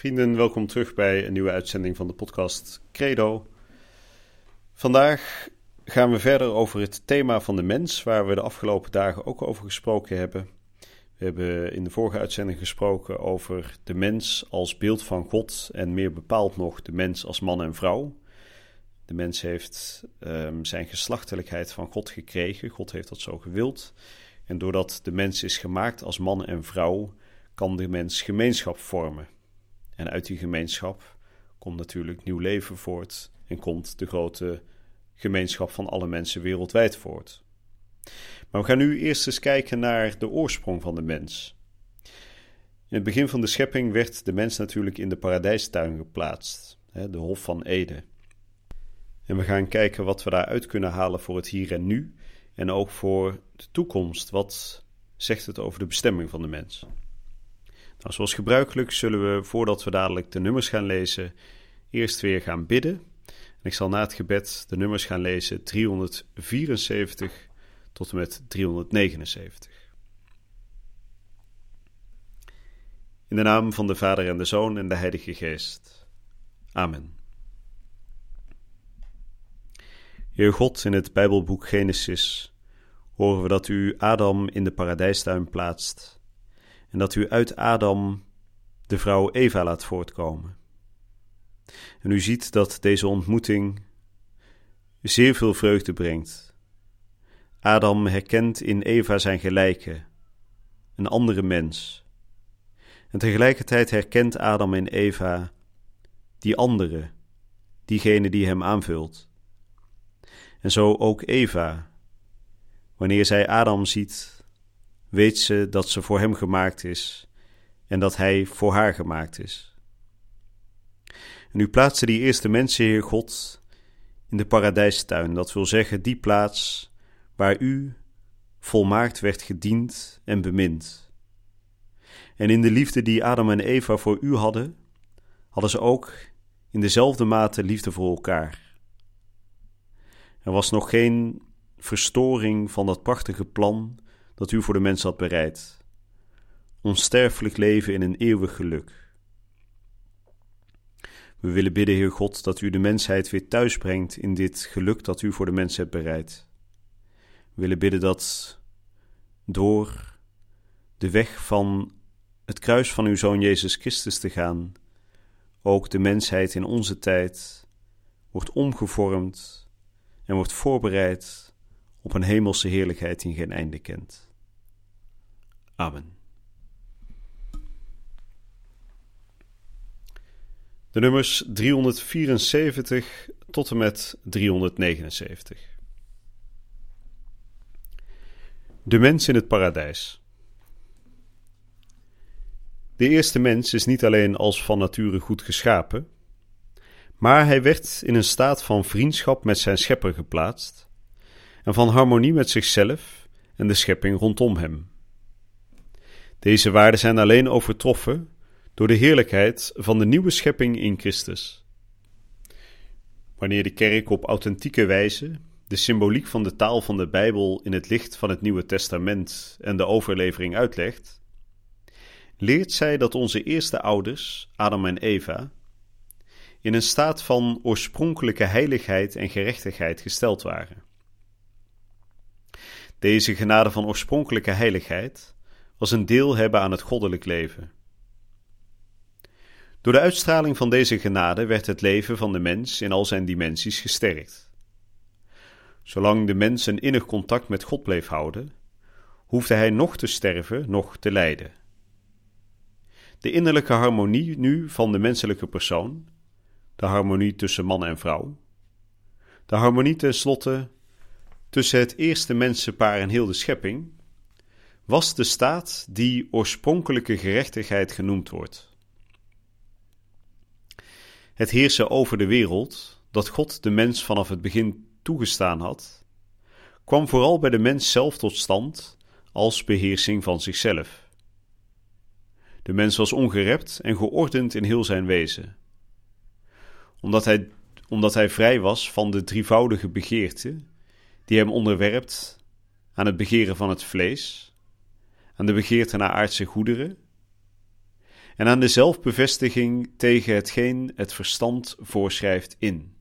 Vrienden, welkom terug bij een nieuwe uitzending van de podcast Credo. Vandaag gaan we verder over het thema van de mens, waar we de afgelopen dagen ook over gesproken hebben. We hebben in de vorige uitzending gesproken over de mens als beeld van God en meer bepaald nog de mens als man en vrouw. De mens heeft um, zijn geslachtelijkheid van God gekregen, God heeft dat zo gewild. En doordat de mens is gemaakt als man en vrouw, kan de mens gemeenschap vormen. En uit die gemeenschap komt natuurlijk nieuw leven voort en komt de grote gemeenschap van alle mensen wereldwijd voort. Maar we gaan nu eerst eens kijken naar de oorsprong van de mens. In het begin van de schepping werd de mens natuurlijk in de paradijstuin geplaatst, de Hof van Eden. En we gaan kijken wat we daaruit kunnen halen voor het hier en nu en ook voor de toekomst. Wat zegt het over de bestemming van de mens? Nou, zoals gebruikelijk zullen we, voordat we dadelijk de nummers gaan lezen, eerst weer gaan bidden. En ik zal na het gebed de nummers gaan lezen 374 tot en met 379. In de naam van de Vader en de Zoon en de Heilige Geest. Amen. Heer God, in het Bijbelboek Genesis horen we dat u Adam in de paradijstuin plaatst en dat u uit Adam de vrouw Eva laat voortkomen. En u ziet dat deze ontmoeting zeer veel vreugde brengt. Adam herkent in Eva zijn gelijke, een andere mens. En tegelijkertijd herkent Adam in Eva die andere, diegene die hem aanvult. En zo ook Eva, wanneer zij Adam ziet, weet ze dat ze voor hem gemaakt is en dat hij voor haar gemaakt is. En u plaatste die eerste mensen, Heer God, in de paradijstuin, dat wil zeggen die plaats waar u volmaakt werd gediend en bemind. En in de liefde die Adam en Eva voor u hadden, hadden ze ook in dezelfde mate liefde voor elkaar. Er was nog geen verstoring van dat prachtige plan dat u voor de mens had bereid. Onsterfelijk leven in een eeuwig geluk. We willen bidden, Heer God, dat u de mensheid weer thuis brengt in dit geluk dat u voor de mens hebt bereid. We willen bidden dat door de weg van het kruis van uw Zoon Jezus Christus te gaan, ook de mensheid in onze tijd wordt omgevormd en wordt voorbereid op een hemelse heerlijkheid die geen einde kent. Amen. De nummers 374 tot en met 379. De mens in het paradijs. De eerste mens is niet alleen als van nature goed geschapen, maar hij werd in een staat van vriendschap met zijn schepper geplaatst en van harmonie met zichzelf en de schepping rondom hem. Deze waarden zijn alleen overtroffen door de heerlijkheid van de nieuwe schepping in Christus. Wanneer de kerk op authentieke wijze de symboliek van de taal van de Bijbel in het licht van het Nieuwe Testament en de overlevering uitlegt, leert zij dat onze eerste ouders, Adam en Eva, in een staat van oorspronkelijke heiligheid en gerechtigheid gesteld waren. Deze genade van oorspronkelijke heiligheid was een deel hebben aan het goddelijk leven. Door de uitstraling van deze genade werd het leven van de mens in al zijn dimensies gesterkt. Zolang de mens een innig contact met God bleef houden, hoefde hij nog te sterven, nog te lijden. De innerlijke harmonie nu van de menselijke persoon, de harmonie tussen man en vrouw, de harmonie tenslotte tussen het eerste mensenpaar en heel de schepping, was de staat die oorspronkelijke gerechtigheid genoemd wordt. Het heersen over de wereld, dat God de mens vanaf het begin toegestaan had, kwam vooral bij de mens zelf tot stand als beheersing van zichzelf. De mens was ongerept en geordend in heel zijn wezen. Omdat hij, omdat hij vrij was van de drievoudige begeerte, die hem onderwerpt aan het begeren van het vlees, aan de begeerte naar aardse goederen en aan de zelfbevestiging tegen hetgeen het verstand voorschrijft in.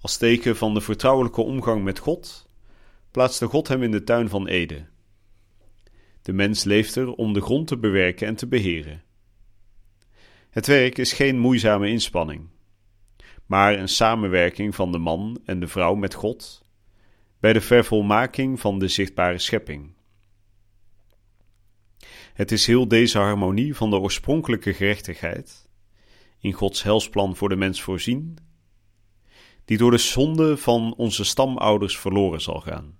Als teken van de vertrouwelijke omgang met God plaatste God hem in de tuin van Eden. De mens leeft er om de grond te bewerken en te beheren. Het werk is geen moeizame inspanning, maar een samenwerking van de man en de vrouw met God bij de vervolmaking van de zichtbare schepping. Het is heel deze harmonie van de oorspronkelijke gerechtigheid, in Gods helsplan voor de mens voorzien, die door de zonde van onze stamouders verloren zal gaan.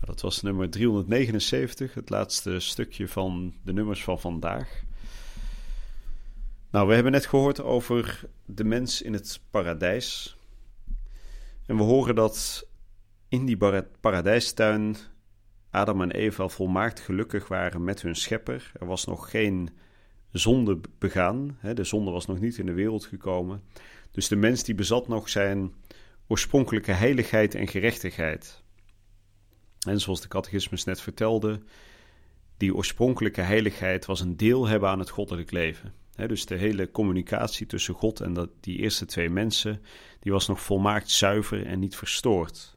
Nou, dat was nummer 379, het laatste stukje van de nummers van vandaag. Nou, we hebben net gehoord over de mens in het paradijs. En we horen dat in die paradijstuin Adam en Eva volmaakt gelukkig waren met hun schepper. Er was nog geen zonde begaan. De zonde was nog niet in de wereld gekomen. Dus de mens die bezat nog zijn oorspronkelijke heiligheid en gerechtigheid. En zoals de catechismus net vertelde, die oorspronkelijke heiligheid was een deel hebben aan het goddelijk leven. Dus de hele communicatie tussen God en dat, die eerste twee mensen, die was nog volmaakt zuiver en niet verstoord.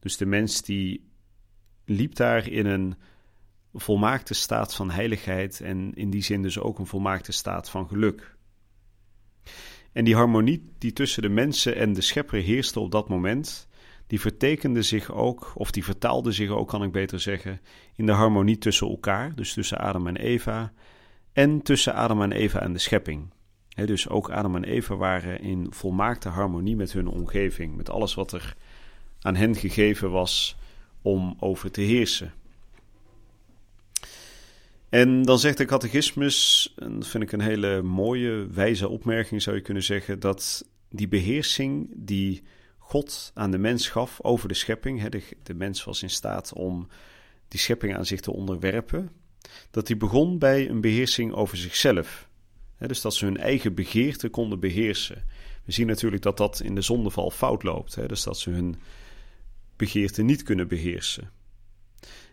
Dus de mens die liep daar in een volmaakte staat van heiligheid en in die zin dus ook een volmaakte staat van geluk. En die harmonie die tussen de mensen en de schepper heerste op dat moment, die vertekende zich ook, of die vertaalde zich ook, kan ik beter zeggen, in de harmonie tussen elkaar, dus tussen Adam en Eva, en tussen Adam en Eva en de schepping. dus ook Adam en Eva waren in volmaakte harmonie met hun omgeving, met alles wat er aan hen gegeven was om over te heersen. En dan zegt de catechismus, en dat vind ik een hele mooie, wijze opmerking zou je kunnen zeggen, dat die beheersing die God aan de mens gaf over de schepping, de mens was in staat om die schepping aan zich te onderwerpen, dat die begon bij een beheersing over zichzelf. Dus dat ze hun eigen begeerte konden beheersen. We zien natuurlijk dat dat in de zondeval fout loopt, dus dat ze hun begeerte niet kunnen beheersen.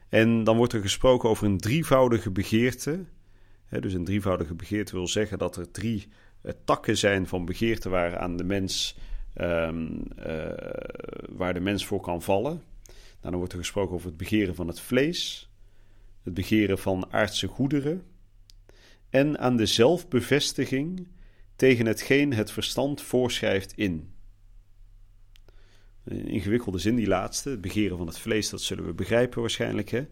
En dan wordt er gesproken over een drievoudige begeerte. dus een drievoudige begeerte wil zeggen dat er drie eh, takken zijn van begeerte waar aan de mens, ehm, eh, waar de mens voor kan vallen. Nou, dan wordt er gesproken over het begeren van het vlees, het begeren van aardse goederen en aan de zelfbevestiging tegen hetgeen het verstand voorschrijft in. Een ingewikkelde zin, die laatste. Het begeren van het vlees, dat zullen we begrijpen waarschijnlijk. Hè?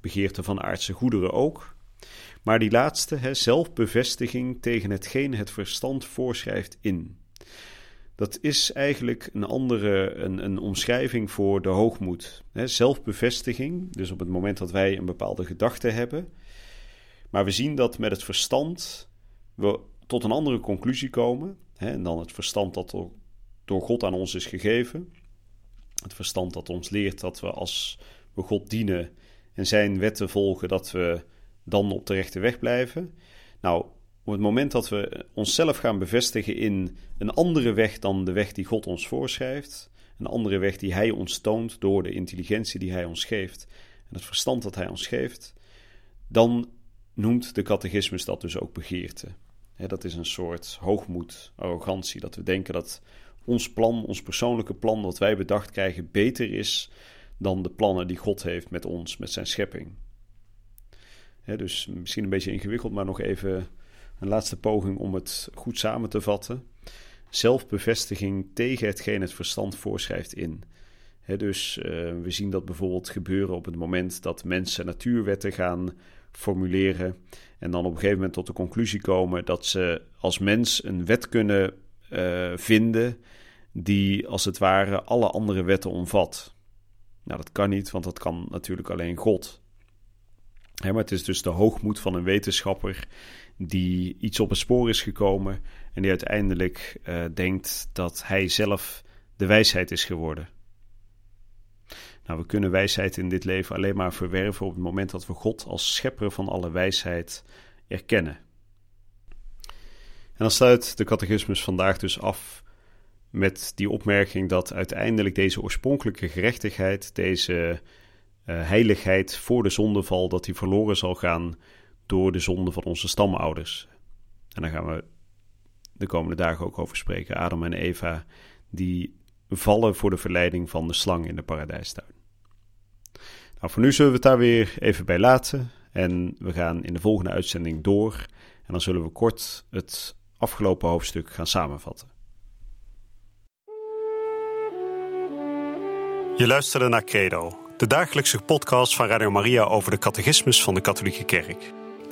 Begeerte van aardse goederen ook. Maar die laatste, hè, zelfbevestiging tegen hetgeen het verstand voorschrijft in. Dat is eigenlijk een andere een, een omschrijving voor de hoogmoed. Zelfbevestiging, dus op het moment dat wij een bepaalde gedachte hebben. Maar we zien dat met het verstand we tot een andere conclusie komen. En dan het verstand dat door God aan ons is gegeven. Het verstand dat ons leert dat we als we God dienen en zijn wetten volgen, dat we dan op de rechte weg blijven. Nou, op het moment dat we onszelf gaan bevestigen in een andere weg dan de weg die God ons voorschrijft, een andere weg die Hij ons toont door de intelligentie die Hij ons geeft en het verstand dat Hij ons geeft, dan noemt de catechismus dat dus ook begeerte. dat is een soort hoogmoed, arrogantie, dat we denken dat ons plan, ons persoonlijke plan wat wij bedacht krijgen, beter is dan de plannen die God heeft met ons, met zijn schepping. dus misschien een beetje ingewikkeld, maar nog even een laatste poging om het goed samen te vatten. Zelfbevestiging tegen hetgeen het verstand voorschrijft in. dus uh, we zien dat bijvoorbeeld gebeuren op het moment dat mensen natuurwetten gaan formuleren. En dan op een gegeven moment tot de conclusie komen dat ze als mens een wet kunnen uh, vinden die als het ware alle andere wetten omvat. Nou, dat kan niet, want dat kan natuurlijk alleen God. maar het is dus de hoogmoed van een wetenschapper die iets op het spoor is gekomen en die uiteindelijk uh, denkt dat hij zelf de wijsheid is geworden. Nou, we kunnen wijsheid in dit leven alleen maar verwerven op het moment dat we God als schepper van alle wijsheid erkennen. En dan sluit de catechismus vandaag dus af met die opmerking dat uiteindelijk deze oorspronkelijke gerechtigheid, deze uh, heiligheid voor de zondeval, dat die verloren zal gaan door de zonde van onze stamouders. En daar gaan we de komende dagen ook over spreken. Adam en Eva, die vallen voor de verleiding van de slang in de paradijstuin. Nou, voor nu zullen we het daar weer even bij laten. En we gaan in de volgende uitzending door. En dan zullen we kort het afgelopen hoofdstuk gaan samenvatten. Je luisterde naar Credo, de dagelijkse podcast van Radio Maria over de catechismus van de Katholieke Kerk.